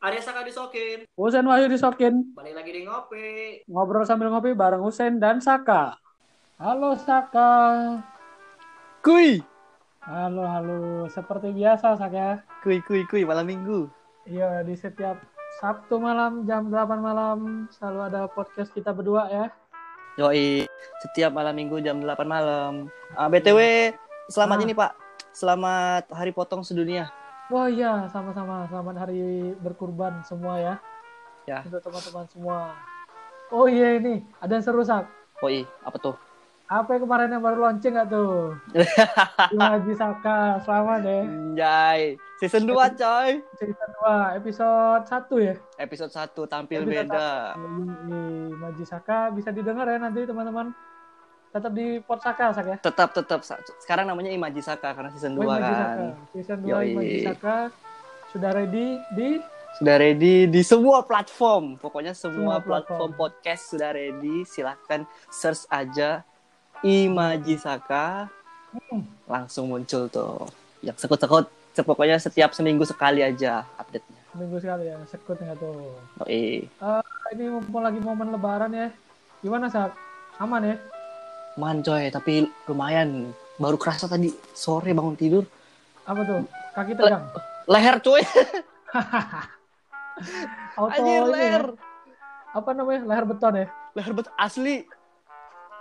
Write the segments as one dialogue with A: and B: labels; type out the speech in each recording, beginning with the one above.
A: Arya Saka disokin.
B: Husen Wahyu disokin.
A: Balik lagi di ngopi.
B: Ngobrol sambil ngopi bareng Husen dan Saka. Halo Saka.
C: Kuy,
B: Halo, halo. Seperti biasa Saka.
C: kuy, kuy, kuy, malam minggu.
B: Iya, di setiap Sabtu malam jam 8 malam selalu ada podcast kita berdua ya.
C: Yoi, setiap malam minggu jam 8 malam. Ah, BTW, selamat
B: Ah.
C: ini Pak. Selamat Hari Potong Sedunia.
B: Wah iya, sama-sama. Selamat hari berkurban semua ya.
C: Ya.
B: Untuk teman-teman semua. Oh iya ini, ada yang seru Sak.
C: Oi, apa tuh?
B: Apa yang kemarin yang baru launching nggak tuh? Haji Saka, selamat deh.
C: Anjay, season 2 coy.
B: Cerita 2, episode 1 ya.
C: Episode 1 tampil
B: Episode
C: beda.
B: Maji Saka bisa didengar ya nanti teman-teman. Tetap di Pot Saka Sak ya.
C: Tetap tetap sekarang namanya Imaji Saka karena season 2
B: Oh, Imaji
C: kan.
B: Saka. Season 2
C: Yoi.
B: Imaji Saka sudah ready di
C: Sudah ready di semua platform. Pokoknya semua,
B: Semua platform.
C: platform. podcast sudah ready. Silahkan search aja Imaji Saka.
B: Hmm.
C: Langsung muncul tuh. Yang sekut-sekut. Pokoknya setiap seminggu sekali aja update-nya.
B: minggu sekali ya. Sekut nggak tuh.
C: Yoi.
B: Ini mumpung lagi momen lebaran ya. Gimana Sak? Aman ya?
C: Man coy, tapi lumayan. Baru kerasa tadi sore bangun tidur.
B: Apa tuh? Kaki tegang.
C: Leher coy.
B: Auto
C: Anjir
B: ya.
C: leher.
B: Apa namanya? Leher beton ya?
C: Leher betul asli.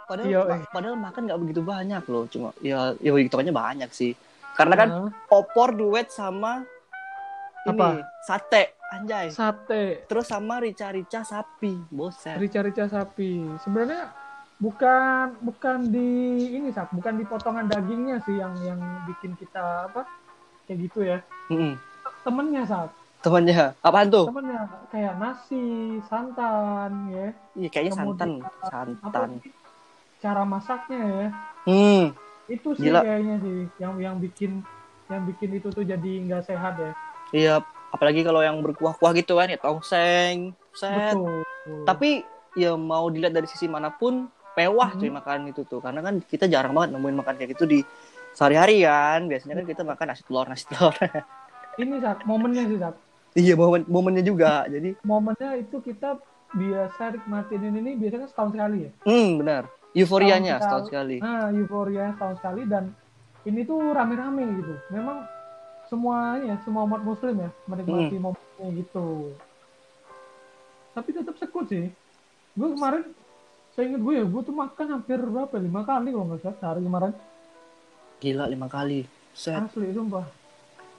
C: Padahal
B: Iya, eh.
C: padahal makan nggak begitu banyak loh. Cuma ya ya hitungannya banyak sih. Karena kan
B: Nah,
C: opor duet sama ini
B: Apa?
C: sate anjay.
B: sate.
C: Terus sama rica-rica sapi. Boset.
B: Rica-rica sapi. Sebenarnya bukan bukan di ini sak, bukan di potongan dagingnya sih yang yang bikin kita apa kayak gitu ya.
C: Mm-mm.
B: Temennya sak,
C: Temannya apaan tuh?
B: temennya kayak nasi, santan ya.
C: Iya kayaknya santan,
B: Kemudian,
C: santan.
B: Apa cara masaknya ya?
C: Hmm.
B: Itu sih
C: Gila.
B: kayaknya sih yang yang bikin yang bikin itu tuh jadi nggak sehat ya.
C: Iya, apalagi kalau yang berkuah-kuah gitu kan ya tongseng, set.
B: Betul.
C: Tapi ya mau dilihat dari sisi mana pun mewah
B: Hmm.
C: cuy makan itu tuh. Karena kan kita jarang banget nemuin makan kayak gitu di sehari-hari kan. Biasanya kan kita makan nasi telur, nasi telur.
B: ini sak momennya sih sak.
C: iya, momen momennya juga. Jadi,
B: Momennya itu kita biasa nikmatin ini biasanya setahun sekali ya.
C: hmm, benar. Euforianya
B: Tahun
C: setahun sekali.
B: Nah, euforia setahun sekali dan ini tuh rame-rame gitu. Memang semuanya, semua umat muslim ya menikmati
C: Hmm.
B: momennya gitu. Tapi tetap sekut sih. Gue kemarin, saya ingat gue ya, gue tuh makan hampir berapa? ya? Lima kali kalau nggak salah sehari kemarin.
C: Gila lima kali. Set.
B: Asli, sumpah.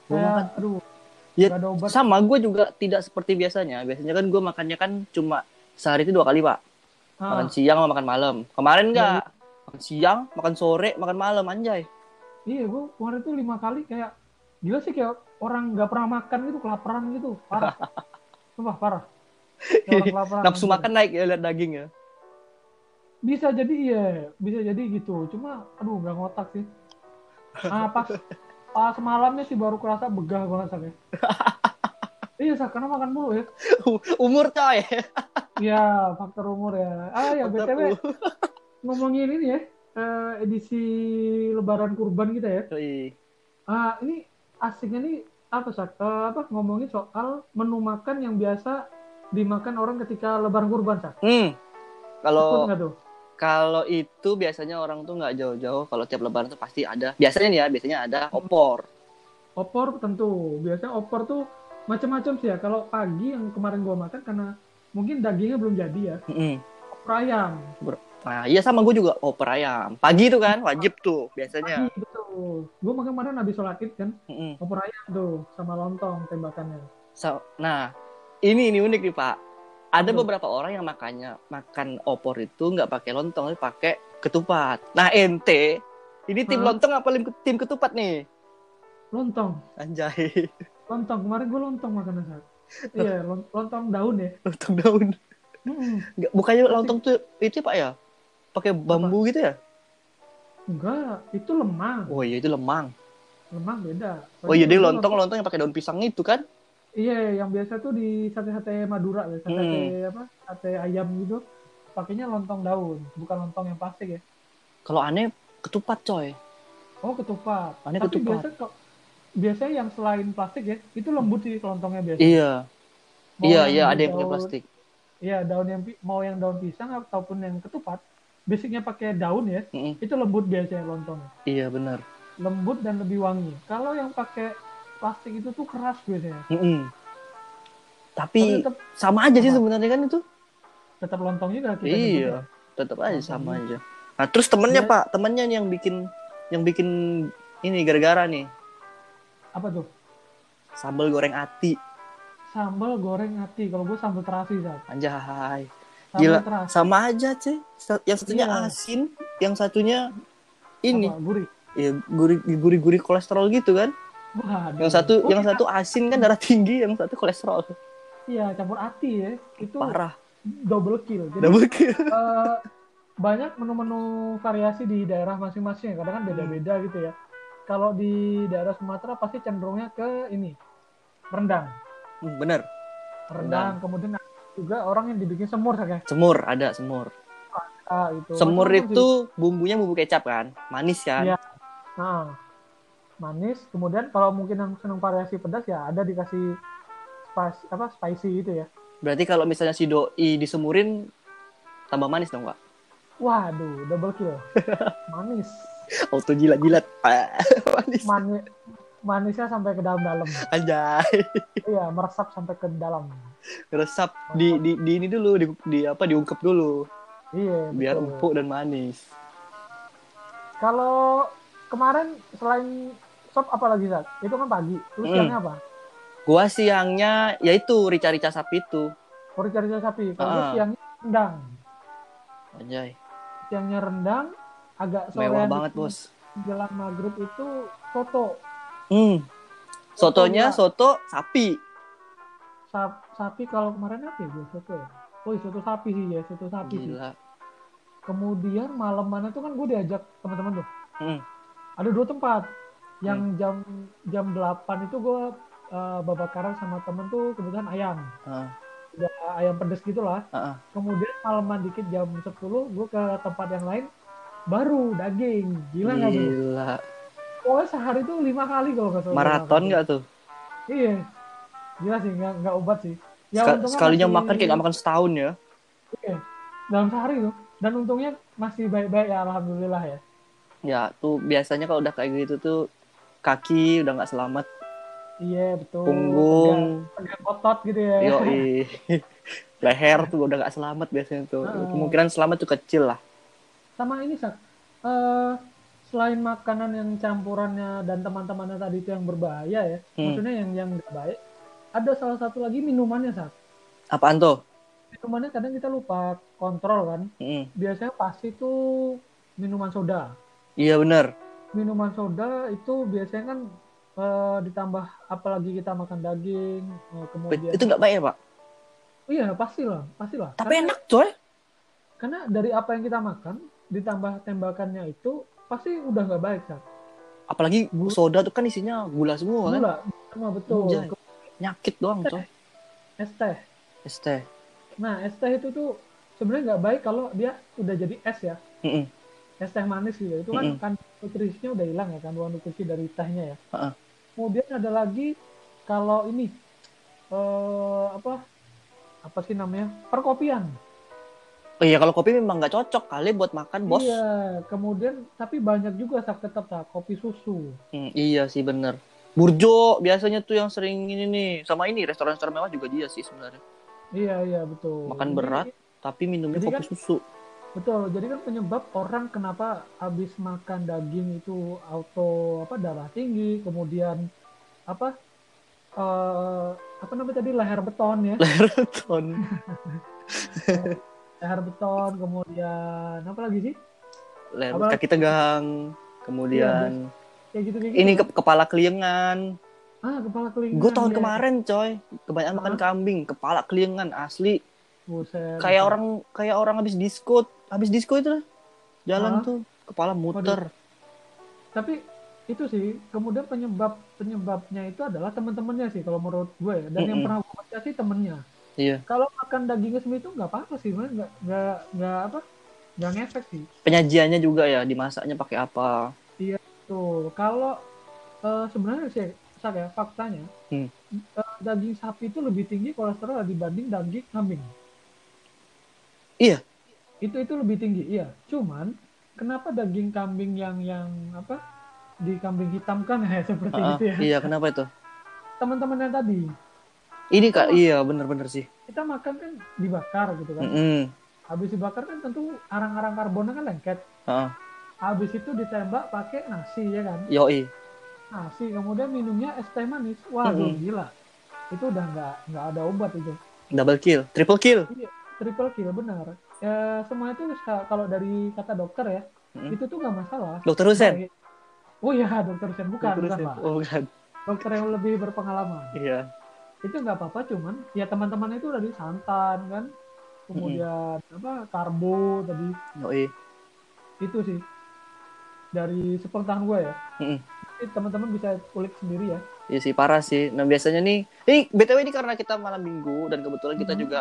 C: Gua
B: Kayak,
C: makan.
B: aduh,
C: Ya,
B: nggak ada obat.
C: sama gue juga tidak seperti biasanya. Biasanya kan gue makannya kan cuma sehari itu dua kali pak.
B: Ah,
C: Makan siang sama makan malam. Kemarin
B: Iya,
C: enggak. Makan siang, makan sore, makan malam anjay.
B: iya, gue kemarin tuh lima kali kayak, gila sih kayak orang nggak pernah makan gitu, kelaparan gitu. Parah. Sumpah, parah.
C: Nafsu
B: gitu.
C: makan naik ya lihat daging ya.
B: Bisa jadi iya bisa jadi gitu. Cuma aduh nggak ngotak sih. Nah pas pas malamnya sih baru kerasa begah banget sakit iya sak karena makan mulu ya.
C: Umur coy.
B: iya faktor umur ya. Ah ya
C: Faktor
B: btw ngomongin ini ya. Eh, edisi lebaran kurban kita ya. Ah ini asiknya nih apa sak? Eh, apa ngomongin soal menu makan yang biasa dimakan orang ketika lebaran kurban sak.
C: Hmm. Kalau kalau itu biasanya orang tuh nggak jauh-jauh. Kalau tiap lebaran tuh pasti ada. Biasanya nih ya, biasanya ada opor.
B: opor tentu biasanya opor tuh macam-macam sih ya kalau pagi yang kemarin gua makan karena mungkin dagingnya belum jadi ya
C: Mm-mm.
B: opor ayam
C: Nah, iya sama gue juga opor ayam. Pagi tuh kan wajib tuh biasanya.
B: pagi betul gua makan kemarin habis sholat id kan
C: Mm-mm.
B: opor ayam tuh sama lontong tembakannya
C: So- nah, ini ini unik nih Pak. Ada
B: Apa?
C: beberapa orang yang makannya makan opor itu nggak pakai lontong, tapi pakai ketupat. Nah, ente ini tim
B: Hah?
C: lontong apa tim ketupat nih?
B: lontong
C: Anjay,
B: lontong kemarin gua lontong makan saat iya lon- lontong daun ya
C: lontong daun.
B: Hmm,
C: bukannya lontong tuh itu Pak ya? Pakai bambu gitu ya?
B: enggak itu lemang
C: Oh iya itu lemang.
B: lemang beda
C: Oh iya dia lontong lontong yang pakai daun pisang itu kan?
B: Iya yang biasa tuh di sate-sate Madura ya sate
C: Hmm.
B: apa sate ayam gitu pakainya lontong daun bukan lontong yang plastik ya
C: Kalau aneh ketupat coy.
B: Oh ketupat.
C: Aneh
B: Tapi
C: ketupat.
B: biasa kok biasanya yang selain plastik ya itu lembut sih kelontongnya biasa.
C: Iya.
B: Mau
C: Iya, iya ada yang pakai plastik.
B: Iya, daun yang mau yang daun pisang ataupun yang ketupat, basicnya pakai daun ya,
C: Mm-mm.
B: itu lembut biasanya lontongnya.
C: Iya benar.
B: Lembut dan lebih wangi. Kalau yang pakai plastik itu tuh keras biasanya.
C: Mm-mm.
B: Tapi
C: Tapi
B: tetap
C: sama aja sih
B: Apa?
C: sebenarnya kan itu.
B: tetap lontong juga kita
C: Iya,
B: nyebutnya.
C: tetap aja
B: Lontong
C: sama
B: juga.
C: aja. Nah, terus temennya
B: Dia-
C: Pak, temennya nih yang bikin yang bikin ini gara-gara nih
B: Apa tuh?
C: sambal goreng ati.
B: Sambal goreng hati. Kalau gue sambal terasi, Sat.
C: Anjay.
B: Sambal
C: Gila,
B: terasi.
C: sama aja. Sa- Yang satunya
B: Iya.
C: asin, yang satunya ini
B: Apa? Gurih.
C: ya gurih gurih kolesterol gitu kan.
B: Waduh.
C: Yang satu
B: Oh,
C: yang satu asin kan darah tinggi, yang satu kolesterol.
B: Iya, campur hati ya. Itu
C: Parah.
B: double kill. Jadi
C: Double kill.
B: eh, banyak menu-menu variasi di daerah masing-masing. Kadang kan beda-beda gitu ya. Kalau di daerah Sumatera pasti cenderungnya ke ini rendang.
C: Hmm, bener.
B: Rendang. Kemudian ada juga orang yang dibikin semur kayak
C: Semur ada semur.
B: itu.
C: Semur
B: Macam-macam
C: itu bumbunya bumbu kecap kan, manis kan.
B: Iya. Nah, manis. Kemudian kalau mungkin yang senang variasi pedas ya ada dikasih spicy apa spicy gitu ya.
C: Berarti kalau misalnya si doi disemurin tambah manis dong, Pak.
B: Waduh, double kill. Manis.
C: Auto jilat-jilat. manis.
B: Mani- manisnya sampai ke dalam-dalam.
C: Anjay.
B: Iya, meresap sampai ke dalam.
C: Resap di, di, di ini dulu, di, di apa diungkep dulu
B: Iya,
C: biar
B: betul.
C: empuk dan manis.
B: Kalau kemarin selain sop apa lagi, Zat? Itu kan pagi. Terus
C: Mm.
B: siangnya apa?
C: Gua siangnya yaitu rica-rica sapi itu.
B: Oh, cari sapi. Kalau gue siangnya rendang.
C: Anjay,
B: Siangnya rendang, agak
C: mewah
B: sorean
C: banget, Bos.
B: Jelang maghrib itu soto.
C: Hmm. Sotonya
B: Soto
C: soto sapi.
B: Sap- sapi kalau kemarin apa ya gue soto ya? Oh, soto sapi sih ya, soto sapi sih.
C: Gila.
B: Kemudian malam mana tuh kan gue diajak teman-teman tuh.
C: Hmm.
B: Ada dua tempat. Yang jam jam 8 itu gue uh, babakaran sama temen tuh kebetulan ayam.
C: Ah,
B: Udah ayam pedes gitu lah.
C: ah, ah.
B: Kemudian malaman dikit jam 10 gue ke tempat yang lain baru daging. Gila nggak tuh?
C: Gila.
B: Pokoknya sehari tuh lima kali kalau nggak salah.
C: Maraton nggak tuh?
B: Iya. Gila sih, nggak nggak obat sih. Ya, untungnya
C: sekalinya
B: masih-
C: makan kayak nggak makan setahun ya.
B: Iya. Dalam sehari tuh. Dan untungnya masih baik-baik ya, alhamdulillah ya.
C: Ya, tuh biasanya kalau udah kayak gitu tuh kaki udah nggak selamat,
B: Iya betul.
C: punggung,
B: tegak otot gitu ya.
C: yoi. leher tuh udah nggak selamat biasanya tuh.
B: Ah.
C: Kemungkinan selamat tuh kecil lah.
B: Sama ini sak. Eh selain makanan yang campurannya dan teman-temannya tadi itu yang berbahaya ya,
C: Hmm.
B: maksudnya yang yang nggak baik, ada salah satu lagi minumannya sak.
C: Apaan tuh?
B: Minumannya kadang kita lupa kontrol kan.
C: Mm.
B: Biasanya pasti tuh minuman soda.
C: Iya bener.
B: Minuman soda itu biasanya kan eh, ditambah apalagi kita makan daging, eh, kemudian
C: Itu nggak baik ya pak?
B: iya pastilah, pastilah.
C: Tapi
B: Karena-
C: enak coy.
B: karena dari apa yang kita makan ditambah tembakannya itu pasti udah nggak baik Sat.
C: Apalagi
B: Gula.
C: soda tuh kan isinya gula semua kan.
B: gula sama betul
C: Anjay. Nyakit doang coy.
B: es teh
C: Es teh.
B: nah es teh itu tuh sebenarnya nggak baik kalau dia udah jadi es ya
C: Mm-mm.
B: es teh manis gitu itu kan
C: Mm-mm.
B: kandungan nutrisinya udah hilang ya kandungan nutrisi dari tehnya ya
C: Ha-ha.
B: kemudian ada lagi kalau ini eh apa apa sih namanya perkopian
C: Oh iya kalau kopi memang nggak cocok kali buat makan bos.
B: iya kemudian tapi banyak juga sak tetap sak kopi susu
C: Hmm, iya sih bener. Burjo biasanya tuh yang sering ini nih. Sama ini restoran-restoran mewah juga dia sih sebenarnya.
B: iya iya betul
C: Makan
B: Jadi-
C: berat. Tapi minumnya kopi
B: kan-
C: susu.
B: Betul, jadi kan penyebab orang kenapa habis makan daging itu auto apa darah tinggi, kemudian apa eh apa namanya tadi leher beton ya,
C: Ton.
B: leher beton, kemudian apa lagi sih?
C: Leher-
B: Apa?
C: kaki tegang. Kemudian
B: Kayak gitu gitu.
C: ini ke- kepala keliengan.
B: ah kepala kelingan.
C: Gue tahun
B: ya.
C: kemarin coy, kebanyakan makan kambing, kepala keliengan asli.
B: Buset,
C: Kayak orang kayak orang habis disko, habis disko itu lah. Jalan
B: Hah?
C: tuh, kepala muter.
B: Tapi itu sih kemudian penyebab penyebabnya itu adalah teman-temannya sih kalau menurut gue ya. Dan yang
C: Mm-mm.
B: pernah gue baca sih temennya.
C: Iya.
B: Kalau makan dagingnya sendiri itu nggak apa-apa sih, sebenarnya nggak nggak nggak apa nggak ngefek sih.
C: Penyajiannya juga ya, dimasaknya pakai apa?
B: Tuh, kalau eh, sebenarnya sih Sak ya, faktanya
C: Hmm.
B: eh, daging sapi itu lebih tinggi kolesterol dibanding daging kambing.
C: Iya.
B: Itu itu lebih tinggi, iya. Cuman kenapa daging kambing yang yang apa di kambing hitam kan ya seperti
C: Ah,
B: itu ya.
C: iya kenapa itu
B: Teman-teman yang tadi
C: ini kak iya bener-bener sih
B: kita makan kan dibakar gitu kan.
C: Mm-mm.
B: Habis dibakar kan tentu arang-arang karbonnya kan lengket.
C: Ah,
B: Habis itu ditembak pakai nasi ya kan.
C: yoi
B: Nasi kemudian minumnya es teh manis. Waduh
C: Mm-mm.
B: gila. Itu udah nggak nggak ada obat itu.
C: double kill triple kill
B: Triple kill benar. Ya, semua itu kalau dari kata dokter ya,
C: Mm.
B: itu tuh nggak masalah.
C: dokter Husen
B: Oh iya, dokter Husen bukan,
C: Dokter
B: bukan. Pak.
C: oh bukan
B: Dokter yang lebih berpengalaman.
C: iya
B: Itu nggak apa-apa, cuman ya teman-teman itu udah santan kan, kemudian apa karbo tadi
C: yoi
B: itu sih dari sepengetahuan gue ya. Jadi teman-teman bisa kulik sendiri ya.
C: Iya sih parah sih. Nah biasanya nih, ini btw ini karena kita malam minggu dan kebetulan kita
B: Mhm.
C: juga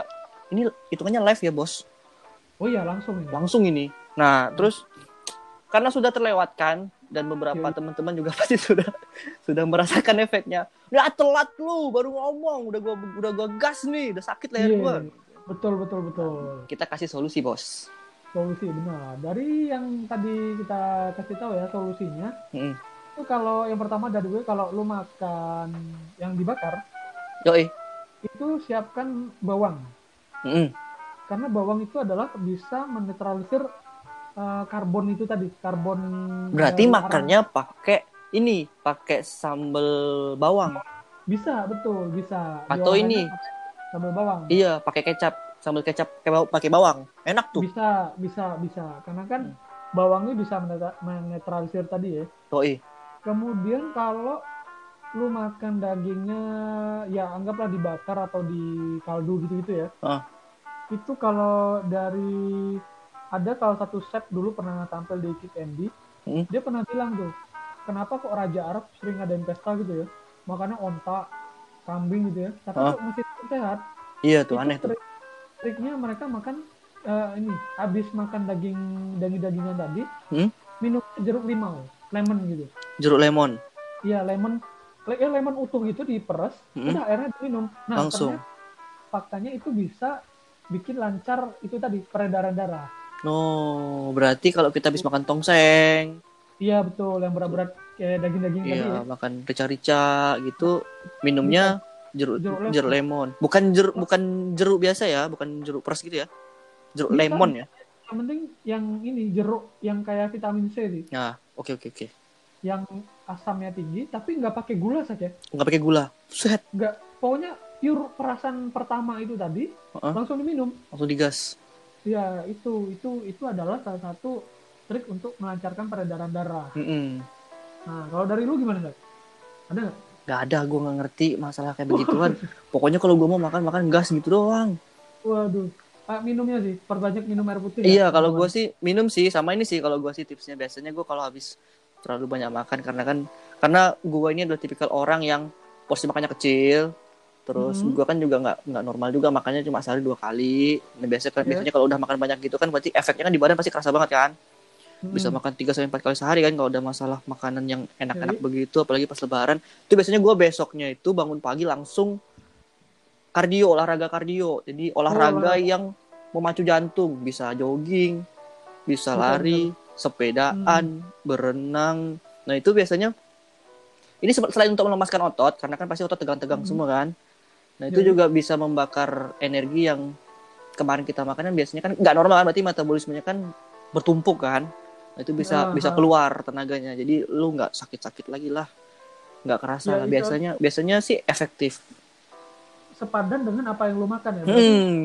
C: ini hitungannya live ya bos,
B: Oh iya langsung ini.
C: langsung ini. Nah terus karena sudah terlewatkan dan beberapa
B: Iya.
C: teman-teman juga pasti sudah sudah merasakan efeknya. Udah telat lu baru ngomong, udah gua udah gua gas nih, udah sakit leher
B: Iya,
C: gua.
B: betul betul betul.
C: Kita kasih solusi bos.
B: Solusi benar. Dari yang tadi kita kasih tahu ya solusinya.
C: Mm-mm.
B: Itu kalau yang pertama dari gue kalau lu makan yang dibakar
C: Yoi.
B: itu siapkan bawang.
C: Mm-mm.
B: Karena bawang itu adalah bisa menetralisir eh, karbon itu tadi, karbon
C: Berarti
B: dari
C: makannya pakai ini, pakai sambal bawang.
B: bisa, betul, bisa.
C: Atau
B: Diolahnya
C: ini.
B: Sambal bawang.
C: Iya, pakai kecap, sambal kecap pakai baw- pakai bawang. Enak tuh.
B: Bisa, bisa, bisa. Karena kan
C: Hmm.
B: bawangnya bisa menetra- menetralisir tadi ya.
C: Yoi.
B: Kemudian kalau lu makan dagingnya ya anggaplah dibakar atau di kaldu gitu-gitu ya.
C: Ah.
B: Itu kalau dari ada salah satu chef dulu pernah tampil di Kick Andy,
C: Hmm.
B: dia pernah bilang tuh, kenapa kok Raja Arab sering ngadain pesta gitu ya, makannya onta, kambing gitu ya, tapi
C: Ah.
B: kok masih sehat.
C: Iya tuh
B: Itu
C: aneh tuh.
B: trik- Triknya mereka makan eh, ini, habis makan daging daging-dagingan tadi,
C: Hmm?
B: minum jeruk limau, lemon gitu.
C: Jeruk lemon.
B: Iya lemon, le- eh, lemon utuh itu diperes,
C: Mm-mm.
B: udah airnya diminum. Nah,
C: Hmm? Langsung.
B: ternyata faktanya itu bisa bikin lancar itu tadi peredaran darah.
C: No, berarti kalau kita habis makan tongseng,
B: Iya betul, yang berat-berat kayak daging-daging tadi ya.
C: iya makan rica-rica gitu, minumnya jeruk
B: Jeruk lemon.
C: jeruk lemon. Bukan jeruk bukan jeruk biasa ya, bukan jeruk peres gitu ya. Jeruk
B: Bisa.
C: lemon ya.
B: Yang penting yang ini jeruk yang kayak vitamin C sih,
C: Nah, oke oke oke.
B: yang asamnya tinggi tapi nggak pakai gula saja.
C: Nggak pakai gula. Set,
B: Nggak, pokoknya pure perasan pertama itu tadi
C: Heeh.
B: langsung diminum.
C: langsung digas.
B: Ya itu itu itu adalah salah satu trik untuk melancarkan peredaran darah.
C: Mm-mm.
B: Nah kalau dari lu gimana Zak? Ada nggak?
C: Gak ada, gue nggak ngerti masalah kayak begituan. Pokoknya kalau gue mau makan makan gas gitu doang.
B: Waduh, minumnya sih, perbanyak minum air putih.
C: Iya,
B: ya.
C: kalau gue sih minum sih sama ini sih kalau gue sih tipsnya biasanya gue kalau habis terlalu banyak makan karena kan karena gue ini adalah tipikal orang yang porsi makannya kecil. Terus
B: Mhm.
C: gue kan juga nggak nggak normal juga makannya cuma sehari dua kali. Nah, biasanya kan
B: Iya.
C: biasanya kalau udah makan banyak gitu kan berarti efeknya kan di badan pasti kerasa banget kan.
B: Hmm.
C: Bisa makan 3 sampai 4 kali sehari kan kalau udah masalah makanan yang enak-enak
B: Oke.
C: begitu apalagi pas lebaran. Itu biasanya gue besoknya itu bangun pagi langsung kardio, olahraga kardio. Jadi olahraga
B: olahraga.
C: yang memacu jantung, bisa jogging, bisa lari, sepedaan, berenang. Nah, itu biasanya ini se- selain untuk melemaskan otot karena kan pasti otot tegang-tegang
B: Hmm.
C: semua kan. Nah, itu
B: Jadi-
C: juga bisa membakar energi yang kemarin kita makan kan biasanya kan nggak normal kan berarti metabolismenya kan bertumpuk kan. Nah, itu bisa
B: Ah,
C: bisa
B: ah.
C: keluar tenaganya. Jadi lu nggak sakit-sakit lagi lah. Nggak kerasa
B: Ya,
C: lah. Biasanya biasanya sih efektif.
B: Sepadan dengan apa yang lu makan ya. Berarti
C: Hmm,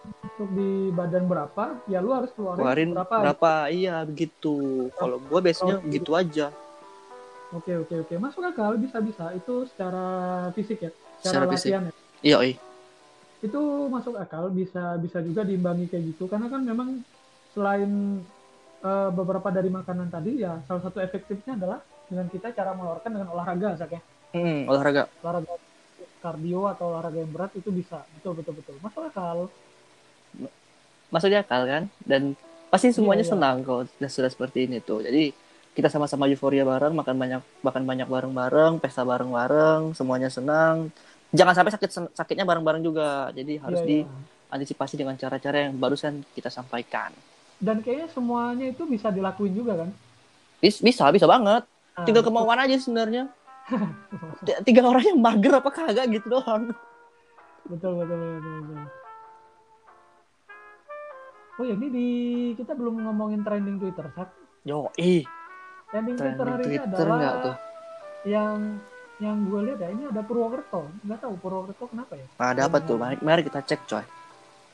B: Untuk di badan berapa, ya lu harus keluarin,
C: keluarin
B: berapa.
C: berapa? Iya, begitu. Kalau gua biasanya
B: Kalau-
C: gitu aja.
B: Oke oke oke, masuk akal bisa bisa. Itu secara fisik ya,
C: Secara
B: secara
C: fisik.
B: latihan ya.
C: Iya, oi.
B: Itu masuk akal, bisa bisa juga diimbangi kayak gitu. Karena kan memang selain eh, beberapa dari makanan tadi, ya salah satu efektifnya adalah dengan kita cara mengeluarkan dengan olahraga, Sak ya.
C: Hmm, olahraga.
B: olahraga kardio atau olahraga yang berat itu bisa betul betul betul masuk akal
C: masuk di akal kan dan pasti semuanya
B: Iya, iya.
C: senang kalau sudah sudah seperti ini tuh jadi kita sama-sama euforia bareng makan banyak makan banyak bareng-bareng pesta bareng-bareng semuanya senang jangan sampai sakit sakitnya bareng-bareng juga jadi harus
B: Iya, iya.
C: diantisipasi dengan cara-cara yang barusan kita sampaikan
B: Dan kayaknya semuanya itu bisa dilakuin juga kan?
C: Bis- bisa bisa banget
B: Nah,
C: tinggal
B: betul.
C: kemauan aja sebenarnya tiga orang yang mager apa kagak gitu doang
B: betul betul betul, betul. Oh ya ini di kita belum ngomongin trending Twitter, Sak.
C: yo ih
B: Trending, Twitter
C: trending
B: hari ini
C: Twitter
B: adalah
C: nggak tuh
B: yang yang gue lihat ya ini ada Purwokerto. Nggak tahu Purwokerto kenapa ya?
C: ada apa tuh mari, mari kita cek coy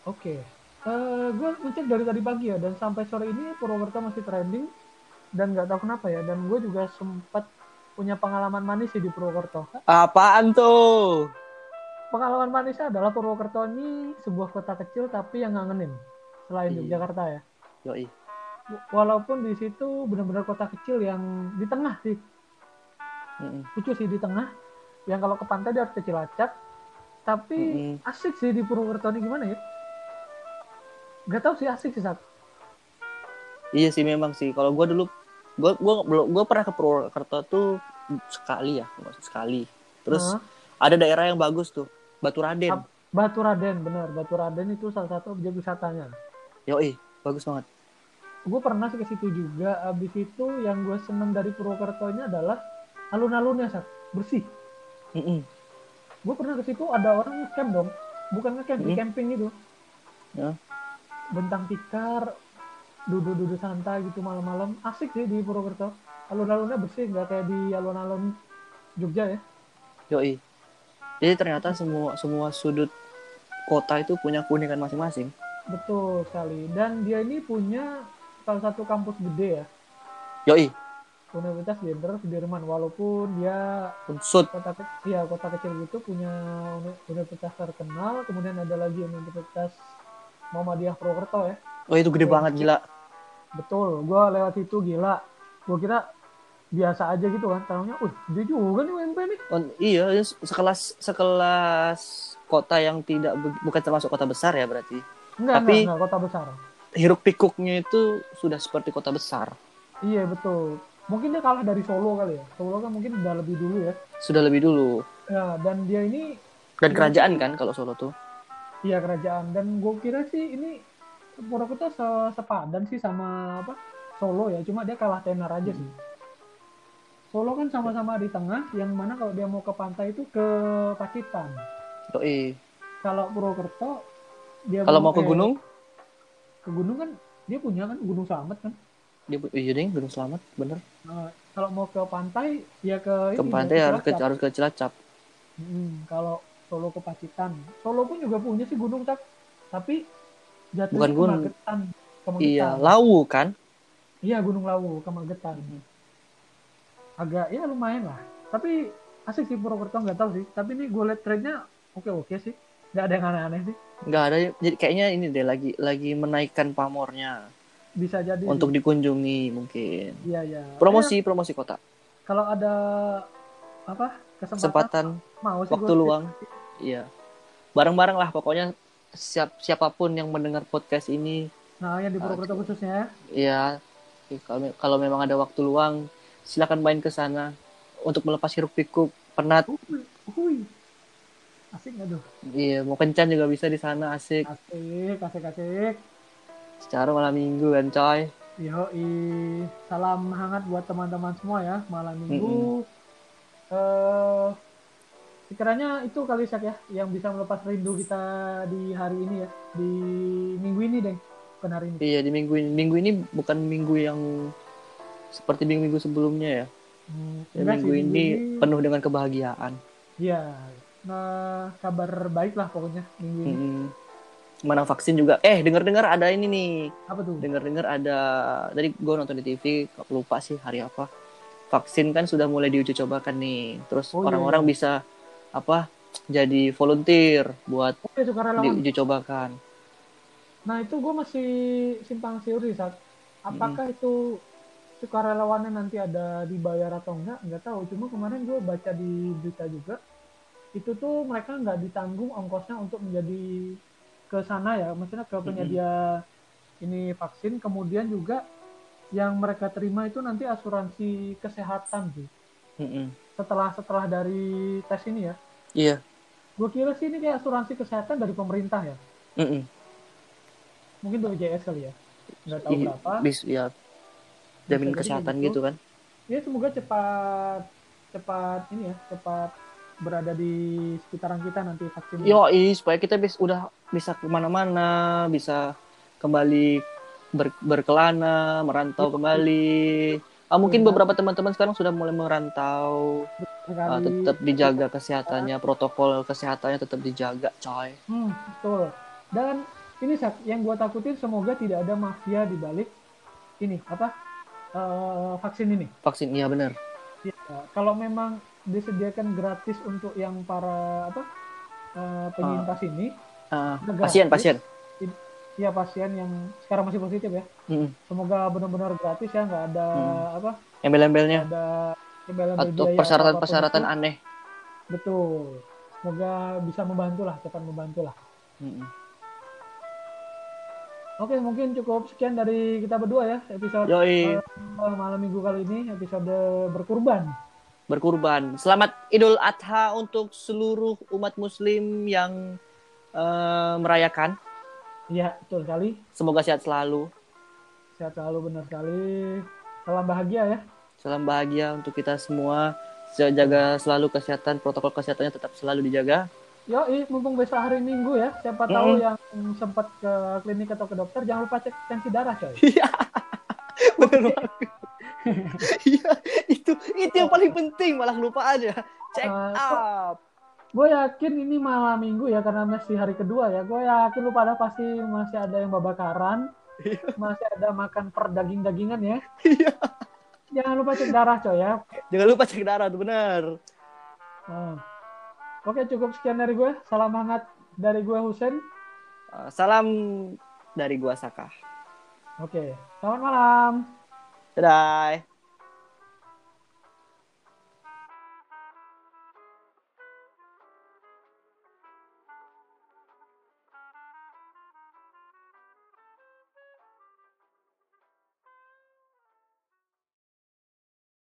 B: Oke. Eh, gue ngecek dari tadi pagi ya dan sampai sore ini Purwokerto masih trending dan nggak tahu kenapa ya dan gue juga sempat punya pengalaman manis sih di Purwokerto.
C: apaan tuh
B: Pengalaman manisnya adalah Purwokerto ini sebuah kota kecil tapi yang ngangenin selain
C: Iya.
B: Yogyakarta ya.
C: yo ih
B: Walaupun di situ benar-benar kota kecil yang di tengah sih,
C: Mm-mm.
B: lucu sih di tengah. Yang kalau ke pantai dia harus ke Cilacap, tapi
C: Mm-mm.
B: asik sih di Purwokerto ini gimana ya? Gak tau sih asik sih Sat.
C: Iya sih memang sih. Kalau gue dulu, gue gue belum gue pernah ke Purwokerto tuh sekali ya, maksud sekali. Terus
B: Nah,
C: ada daerah yang bagus tuh, Batu Raden.
B: Batu Raden bener, Batu Raden itu salah satu objek wisatanya.
C: Yoi, bagus banget.
B: Gue pernah sih ke situ juga. Abis itu yang gue seneng dari Purwokerto ini adalah alun-alunnya Sat, bersih.
C: Mm-mm.
B: Gue pernah ke situ ada orang ngecamp dong, bukan ngecamp, di
C: Hmm.
B: camping gitu.
C: Ya.
B: Bentang tikar, duduk-duduk santai gitu malam-malam, asik sih di Purwokerto. Alun-alunnya bersih, nggak kayak di alun-alun Jogja ya.
C: Yoi. Jadi ternyata semua semua sudut kota itu punya keunikan masing-masing.
B: Betul sekali. Dan dia ini punya salah satu kampus gede ya,
C: Yoi,
B: Universitas Jenderal Sudirman. Walaupun dia
C: unsut.
B: kota kecil, ya kota kecil gitu punya uni- universitas terkenal. Kemudian ada lagi Universitas Muhammadiyah Purwokerto ya.
C: Oh itu gede
B: Iya.
C: banget gila.
B: Betul, gue lewat situ gila. Gue kira biasa aja gitu kan. Tahunya, uh, dia juga nih UMP nih.
C: Oh, iya, ya, sekelas sekelas kota yang tidak bukan termasuk kota besar ya berarti.
B: Enggak,
C: Tapi-
B: enggak, enggak, kota besar.
C: Hiruk pikuknya itu sudah seperti kota besar.
B: Iya, betul. Mungkin dia kalah dari Solo kali ya. Solo kan mungkin udah lebih dulu ya.
C: Sudah lebih dulu.
B: Ya, dan dia ini
C: Dan
B: Iya.
C: kerajaan kan kalau Solo tuh.
B: iya kerajaan. Dan gue kira sih ini Purwokerto se- sepadan sih sama apa Solo ya. Cuma dia kalah tenar aja sih. Solo kan sama-sama di tengah, yang mana kalau dia mau ke pantai itu ke Pacitan.
C: Yoi.
B: Kalau Purwokerto dia
C: Kalau mau ke
B: eh,
C: gunung,
B: ke gunung kan dia punya kan Gunung Slamet kan.
C: dia iya ding, Gunung Selamat, bener.
B: Nah, kalau mau ke pantai ya ke
C: Ke
B: ini,
C: pantai
B: ya,
C: harus ke harus ke Cilacap.
B: Mm, kalau Solo ke Pacitan. Solo pun juga punya sih gunung tak, tapi jatuhnya
C: Bukan
B: ke
C: gunung.
B: Magetan. Ke
C: Iya,
B: Magetan.
C: Lawu kan?
B: Iya Gunung Lawu ke Magetan. Agak ya lumayan lah. Tapi asik sih Purwokerto nggak tahu sih. Tapi ini gue liat trendnya oke oke sih. Nggak ada yang aneh-aneh sih.
C: Nggak ada, jadi kayaknya ini deh lagi lagi menaikkan pamornya
B: Bisa jadi.
C: untuk dikunjungi mungkin.
B: Iya iya.
C: Promosi, promosi kota.
B: Kalau ada apa kesempatan,
C: Kesempatan,
B: mau sih
C: waktu luang. Iya. Bareng-bareng lah pokoknya siap siapa pun yang mendengar podcast ini
B: Nah yang di Purwokerto khususnya
C: ya kalau kalau memang ada waktu luang silakan main ke sana untuk melepas hiruk pikuk penat
B: Hui, hui. Asik nggak tuh?
C: iya mau kencan juga bisa di sana asik
B: Asik, asik, asik.
C: secara malam minggu kan coy
B: Yoi. Salam hangat buat teman-teman semua ya malam minggu. Eh, sekiranya itu kali Sak ya yang bisa melepas rindu kita di hari ini ya di minggu ini deh bukan hari ini.
C: iya di minggu ini minggu ini bukan minggu yang seperti minggu-minggu sebelumnya ya
B: Hmm,
C: Ya, minggu
B: sih,
C: ini penuh dengan kebahagiaan
B: Iya. Nah, kabar baik lah pokoknya minggu ini.
C: Mm-mm. mana vaksin juga. Eh dengar-dengar ada ini nih.
B: Apa tuh?
C: dengar-dengar ada tadi gue nonton di TV lupa sih hari apa. Vaksin kan sudah mulai diuji cobakan nih. Terus
B: Oh, iya,
C: orang-orang bisa apa jadi volunteer buat
B: Oke, sukarelawan.
C: diuji cobakan.
B: Nah itu gue masih simpang siur sih saat apakah itu sukarelawannya nanti ada dibayar atau enggak? Nggak tahu. Cuma kemarin gue baca di berita juga itu tuh mereka nggak ditanggung ongkosnya untuk menjadi ke sana ya maksudnya ke penyedia ini vaksin kemudian juga yang mereka terima itu nanti asuransi kesehatan sih.
C: Mm-mm.
B: Setelah setelah dari tes ini ya.
C: Iya.
B: Gue kira sih ini kayak asuransi kesehatan dari pemerintah ya.
C: Mm-mm.
B: Mungkin BPJS kali ya. Nggak tahu
C: I-
B: berapa.
C: bis ya
B: jadi
C: kesehatan
B: gitu.
C: gitu kan
B: Ya semoga cepat cepat ini ya, cepat berada di sekitaran kita nanti vaksin.
C: yo supaya kita bis udah bisa ke mana-mana bisa kembali ber- berkelana merantau kembali. Ah, mungkin beberapa teman-teman sekarang sudah mulai merantau. Ah, tetap dijaga kesehatannya protokol kesehatannya tetap dijaga coy.
B: Hmm, betul. Dan ini yang gua takutin semoga tidak ada mafia di balik ini apa eh, vaksin ini.
C: vaksin iya bener
B: Ya, kalau memang disediakan gratis untuk yang para apa eh, penyintas ini,
C: Ah,
B: Udah
C: pasien pasien
B: ya pasien yang sekarang masih positif ya,
C: Mm-mm.
B: semoga benar-benar gratis ya, nggak ada
C: Hmm.
B: apa,
C: embel-embelnya
B: ada embel-embel
C: atau persyaratan-persyaratan aneh.
B: Betul. Semoga bisa membantu lah, cepat membantu lah.
C: Mm-mm.
B: Oke, mungkin cukup sekian dari kita berdua ya episode
C: yoi
B: eh, malam minggu kali ini episode berkurban.
C: Berkurban. Selamat Idul Adha untuk seluruh umat Muslim yang eh, merayakan.
B: Iya, betul sekali.
C: Semoga sehat selalu.
B: Sehat selalu benar sekali. Salam bahagia ya.
C: Salam bahagia untuk kita semua. Jaga selalu kesehatan, protokol kesehatannya tetap selalu dijaga.
B: Yo, mumpung besok hari Minggu ya. Siapa tahu
C: Mm.
B: yang sempat ke klinik atau ke dokter jangan lupa cek tensi darah, coy.
C: Iya. Banget. Iya, itu itu yang paling penting malah lupa aja. Check
B: Uh,
C: up.
B: Gue yakin ini malam Minggu ya karena masih hari kedua ya. Gue yakin lu pada pasti masih ada yang babakaran. Masih ada makan per daging-dagingan ya.
C: Iya.
B: Jangan lupa cek darah, coy ya.
C: Jangan lupa cek darah tuh benar.
B: Nah. Oke, cukup sekian dari gue. Salam hangat dari gue Husen.
C: Uh, Salam dari gua Saka.
B: Oke, selamat malam.
C: Bye.